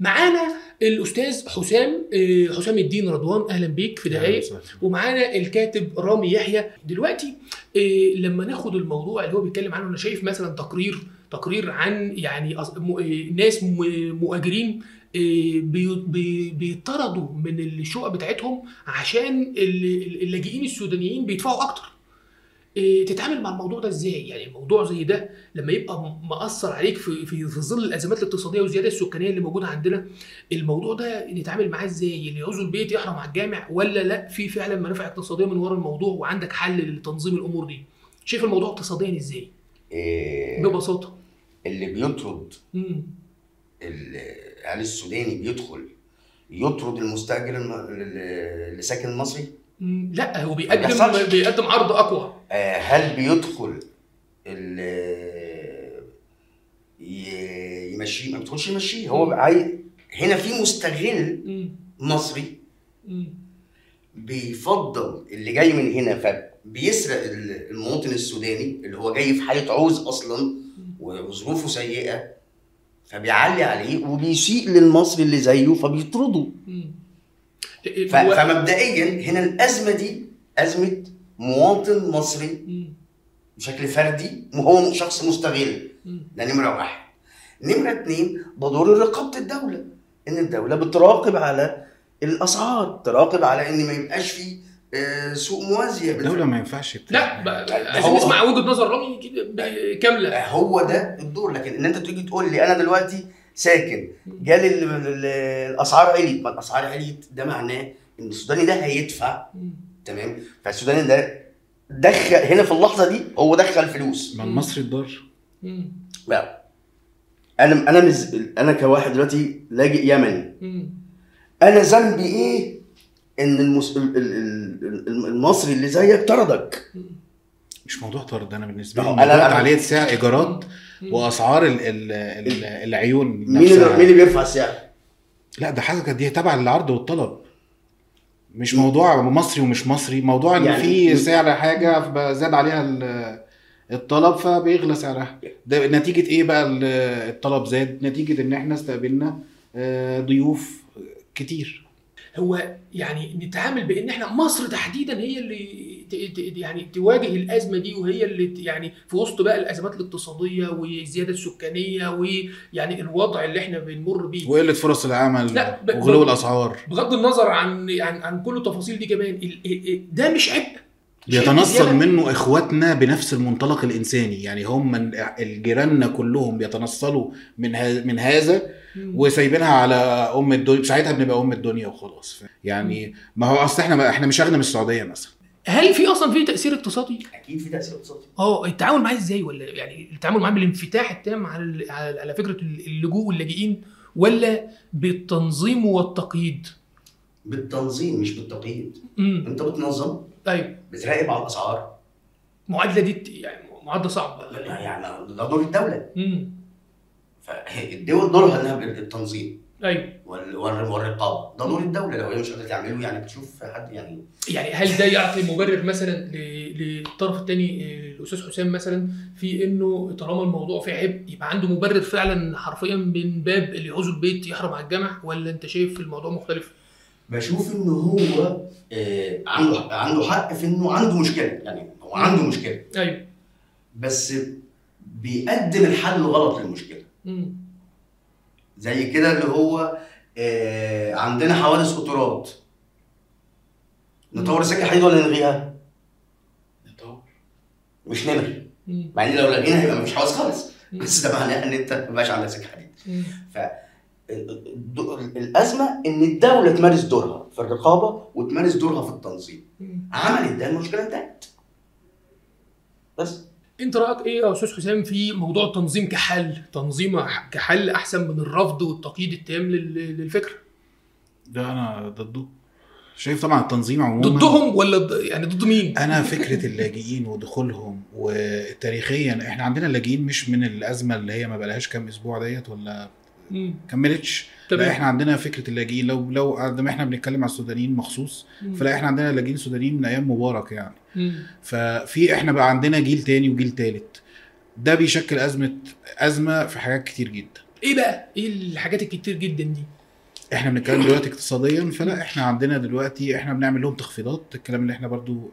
معانا الأستاذ حسام آه، حسام الدين رضوان أهلا بيك في دقائق ومعانا الكاتب رامي يحيى. دلوقتي آه، لما ناخد الموضوع اللي هو بيتكلم عنه أنا شايف مثلا تقرير تقرير عن يعني آه، ناس م- مهاجرين بي- بي- بيطردوا من الشقق بتاعتهم عشان ال- اللاجئين السودانيين بيدفعوا أكتر. تتعامل مع الموضوع ده إزاي؟ يعني الموضوع زي ده لما يبقى مأثر عليك في في في ظل الأزمات الاقتصادية والزيادة السكانية اللي موجودة عندنا، الموضوع ده نتعامل معاه إزاي؟ اللي يعوز البيت يحرم على الجامع ولا لأ في فعلا منافع اقتصادية من ورا الموضوع وعندك حل لتنظيم الأمور دي؟ شايف الموضوع اقتصاديا إزاي؟ إيه ببساطة. اللي بيطرد امم ال- هل السوداني بيدخل يطرد المستأجر الم- اللي اللي ساكن المصري؟ لا هو بيقدم. بيقدم عرض أقوى. آه، هل بيدخل ال- يمشيه؟ ما بيدخلش يمشيه. هو عاي... هنا في مستغل مصري بيفضل اللي جاي من هنا فبيسرق ال- المواطن السوداني اللي هو جاي في حاله عوز أصلا وظروفه سيئة فبيعلي عليه وبيسيء للمصري اللي زيه فبيطرده. فمبدئيا هنا الأزمة دي أزمة مواطن مصري بشكل فردي وهو شخص مستغل. ده نمرة واحد. نمرة اتنين ده دور رقابة الدولة. إن الدولة بتراقب على الأسعار تراقب على إن ما يبقاش في آه، سوق موازية. الدولة ما ينفعش لا عايزين نسمع وجهة نظر رامي كاملة. هو ده الدور. لكن إن أنت تيجي تقول لي أنا دلوقتي ساكن جالي ال- ال- الأسعار عليت ما الأسعار عليت ده معناه إن السوداني ده هيدفع. تمام فالسوداني ده دخل هنا في اللحظة دي هو دخل فلوس ما المصري الضار. بقى أنا أنا مز... أنا كواحد دلوقتي لاجئ يمني. أنا ذنبي إيه إن المس... ال- ال- ال- المصري اللي زيك طردك مش موضوع طرد. أنا بالنسبة لي أنا- عليه سعر إيجارات وأسعار ال ال ال العيون مين اللي نفسها. مين اللي بيرفع السعر؟ لا ده حاجة دي تبع العرض والطلب. مش موضوع مصري ومش مصري. موضوع ان يعني- في سعر حاجة زاد عليها ال- الطلب فبيغلى سعرها. ده نتيجة إيه بقى ال- الطلب زاد؟ نتيجة إن إحنا استقبلنا آه، ضيوف كتير. هو يعني نتعامل بإن إحنا مصر تحديدا هي اللي يعني تواجه الأزمة دي وهي اللي يعني في وسط بقى الأزمات الاقتصادية والزياده السكانية ويعني الوضع اللي إحنا بنمر بيه. وقلة فرص العمل وغلو الأسعار. بغض النظر عن عن عن كل التفاصيل دي كمان ده مش عبء. بيتنصل. منه إخواتنا بنفس المنطلق الإنساني. يعني هم من الجيراننا كلهم بيتنصلوا من من هذا. وسايبينها على أم الدنيا. ساعتها بنبقى أم الدنيا وخلاص. يعني ما هو أصل إحنا إحنا مش أغنى من السعودية مثلا. هل في أصلا في تأثير اقتصادي؟ أكيد في تأثير اقتصادي. آه التعامل معاه إزاي؟ ولا يعني التعامل معاه بالانفتاح التام على على على فكرة اللجوء واللاجئين ولا بالتنظيم والتقييد؟ بالتنظيم مش بالتقييد. امم أنت بتنظم؟ أيوه بتراقب على الأسعار. المعادله دي يعني معادلة صعبة. يعني ده دور الدولة. امم فالدول دورها إنها بالتنظيم. أيوه وال- وال- والرقابة. ده دور الدولة. لو هي مش قادرة تعمله يعني بتشوف حد يعني يعني هل ده يعطي مبرر مثلا للطرف الثاني الأستاذ حسام مثلا في إنه طالما الموضوع فيه عبء يبقى عنده مبرر فعلا حرفيا من باب اللي يعوز البيت يحرم على الجمع؟ ولا أنت شايف الموضوع مختلف؟ بشوف ان هو آه عنده عنده حق في إنه عنده مشكلة يعني هو عنده مشكلة. أيوه. بس بيقدم الحل غلط للمشكلة. زي كده اللي هو آه عندنا حوادث قطارات نطور السكه الحديد ولا نلغيها؟ مش نلغي. مع إن لو لغينا هيبقى مفيش حوادث خالص. بس ده معناه إن أنت ما بقاش عندك سكة حديد. ف الأزمة إن الدولة تمارس دورها في الرقابة وتمارس دورها في التنظيم. عملت ده المشكلة انتهت. بس. أنت رأيك إيه يا أستاذ حسام في موضوع التنظيم كحل؟ تنظيم كحل أحسن من الرفض والتقييد التام لل- للفكره ده أنا ضده. شايف طبعا التنظيم عموما ضدهم ولا ضد يعني ضد مين؟ أنا فكرة اللاجئين ودخولهم وتاريخيا إحنا عندنا اللاجئين مش من الأزمة اللي هي ما بقالهاش كام أسبوع ديت ولا. كملتش. لا إحنا عندنا فكرة اللاجئين. لو لو قدام إحنا بنتكلم على السودانيين مخصوص مم. فلا إحنا عندنا لاجئين سودانيين من أيام مبارك يعني. مم. ففي إحنا بقى عندنا جيل تاني وجيل تالت. ده بيشكل أزمة أزمة في حاجات كتير جدا. إيه بقى؟ إيه الحاجات الكتير جدا دي؟ إحنا بنتكلم دلوقتي اقتصاديا فلا إحنا عندنا دلوقتي إحنا بنعمل لهم تخفيضات. الكلام اللي إحنا برضو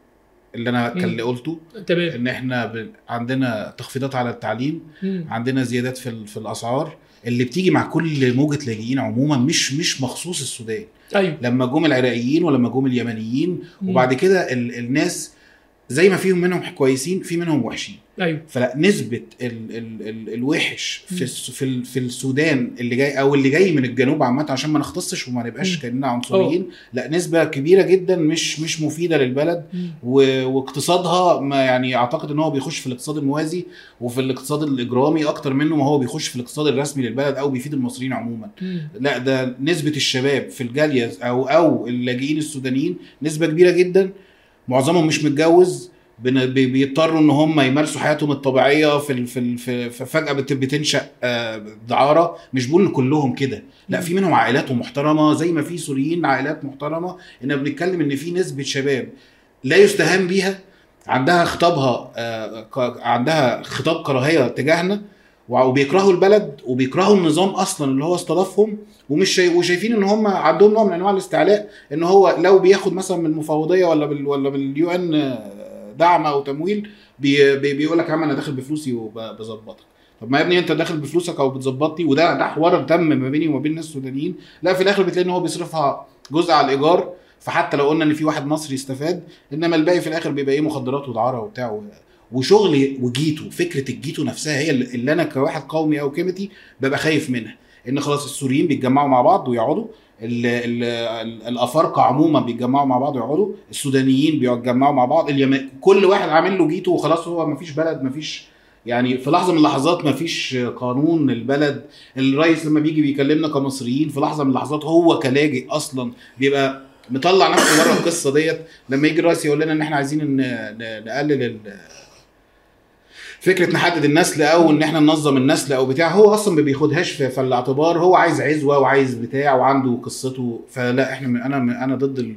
اللي أنا كان اللي قلته تمام إن إحنا ب... عندنا تخفيضات على التعليم مم. عندنا زيادات في ال... في الأسعار اللي بتيجي مع كل موجة لاجئين عموما مش مش مخصوص السودان أيوه لما جم العراقيين ولما جم اليمنيين مم. وبعد كده ال... الناس زي ما فيهم منهم كويسين في منهم وحشين. أيوه. فلا نسبة ال ال ال الوحش في في ال- في السودان اللي جاي أو اللي جاي من الجنوب عامة عشان ما نختصش وما نبقاش. كأننا عنصريين لا نسبة كبيرة جدا مش مش مفيدة للبلد. واقتصادها ما يعني أعتقد إن هو بيخش في الاقتصاد الموازي وفي الاقتصاد الإجرامي أكتر منه ما هو بيخش في الاقتصاد الرسمي للبلد أو بيفيد المصريين عموما. لا ده نسبة الشباب في الجالية أو أو اللاجئين السودانيين نسبة كبيرة جدا. معظمهم مش متجوز بيضطروا إن هم يمارسوا حياتهم الطبيعية في في في فجأة بت- بتنشأ آه، دعارة. مش بقول كلهم كده. لا في منهم عائلات محترمة زي ما في سوريين عائلات محترمة. ان بنتكلم إن في نسبة شباب لا يستهان بيها عندها خطابها آه، عندها خطاب كراهية تجاهنا. وبيكرهوا البلد وبيكرهوا النظام أصلا اللي هو استضافهم ومش شاي... وشايفين إن هم عندهم نوع من أنواع الاستعلاء إن هو لو بياخد مثلا من المفوضيه ولا بال... ولا بال UN دعم أو تمويل بي... بي... بيقول لك يا عم أنا داخل بفلوسي وبظبطك طب ما يا ابني أنت داخل بفلوسك أو بتظبطني وده ده حوار تم ما بيني وما بين السودانيين لا في الآخر بتلاقي إن هو بيصرفها جزء على الإيجار فحتى لو قلنا إن في واحد مصري استفاد إنما الباقي في الآخر بيبقى إيه مخدرات ودعارة وبتاع. وشغل و ghetto فكرة ال ghetto نفسها هي اللي أنا كواحد قومي أو كيميتي ببقى خايف منها. إن خلاص السوريين بيتجمعوا مع بعض ويقعدوا ال ال ال الأفارقة عموما بيتجمعوا مع بعض ويقعدوا السودانيين بيتجمعوا مع بعض اليمن كل واحد عامل له ghetto وخلاص هو مفيش بلد مفيش يعني في لحظة من اللحظات مفيش قانون البلد الرئيس لما بيجي بيكلمنا كمصريين في لحظة من اللحظات هو كلاجئ أصلا بيبقى مطلع نفسه بره القصة ديت. لما يجي الرئيس يقول لنا إن إحنا عايزين نقلل فكرة نحدد النسل أو إن إحنا ننظم النسل أو بتاع هو أصلا ما بياخدهاش في, الاعتبار هو عايز عزوة وعايز بتاع وعنده قصته. فلا إحنا من أنا من أنا ضد ال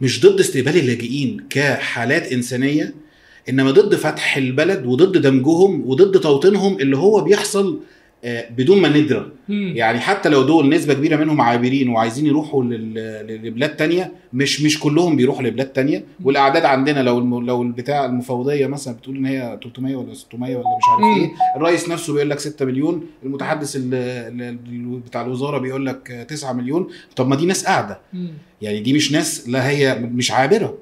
مش ضد استقبال اللاجئين كحالات إنسانية إنما ضد فتح البلد وضد دمجهم وضد توطينهم اللي هو بيحصل بدون ما ندرى. يعني حتى لو دول نسبة كبيرة منهم عابرين وعايزين يروحوا لبلاد تانية مش مش كلهم بيروحوا لبلاد تانية والأعداد عندنا لو لو البتاع المفوضية مثلا بتقول إن هي 300 ولا 600 ولا مش عارف. إيه الرئيس نفسه بيقول لك 6 مليون المتحدث ال- ال- بتاع الوزارة بيقول لك 9 مليون طب ما دي ناس قاعدة مم. يعني دي مش ناس لا هي مش عابرة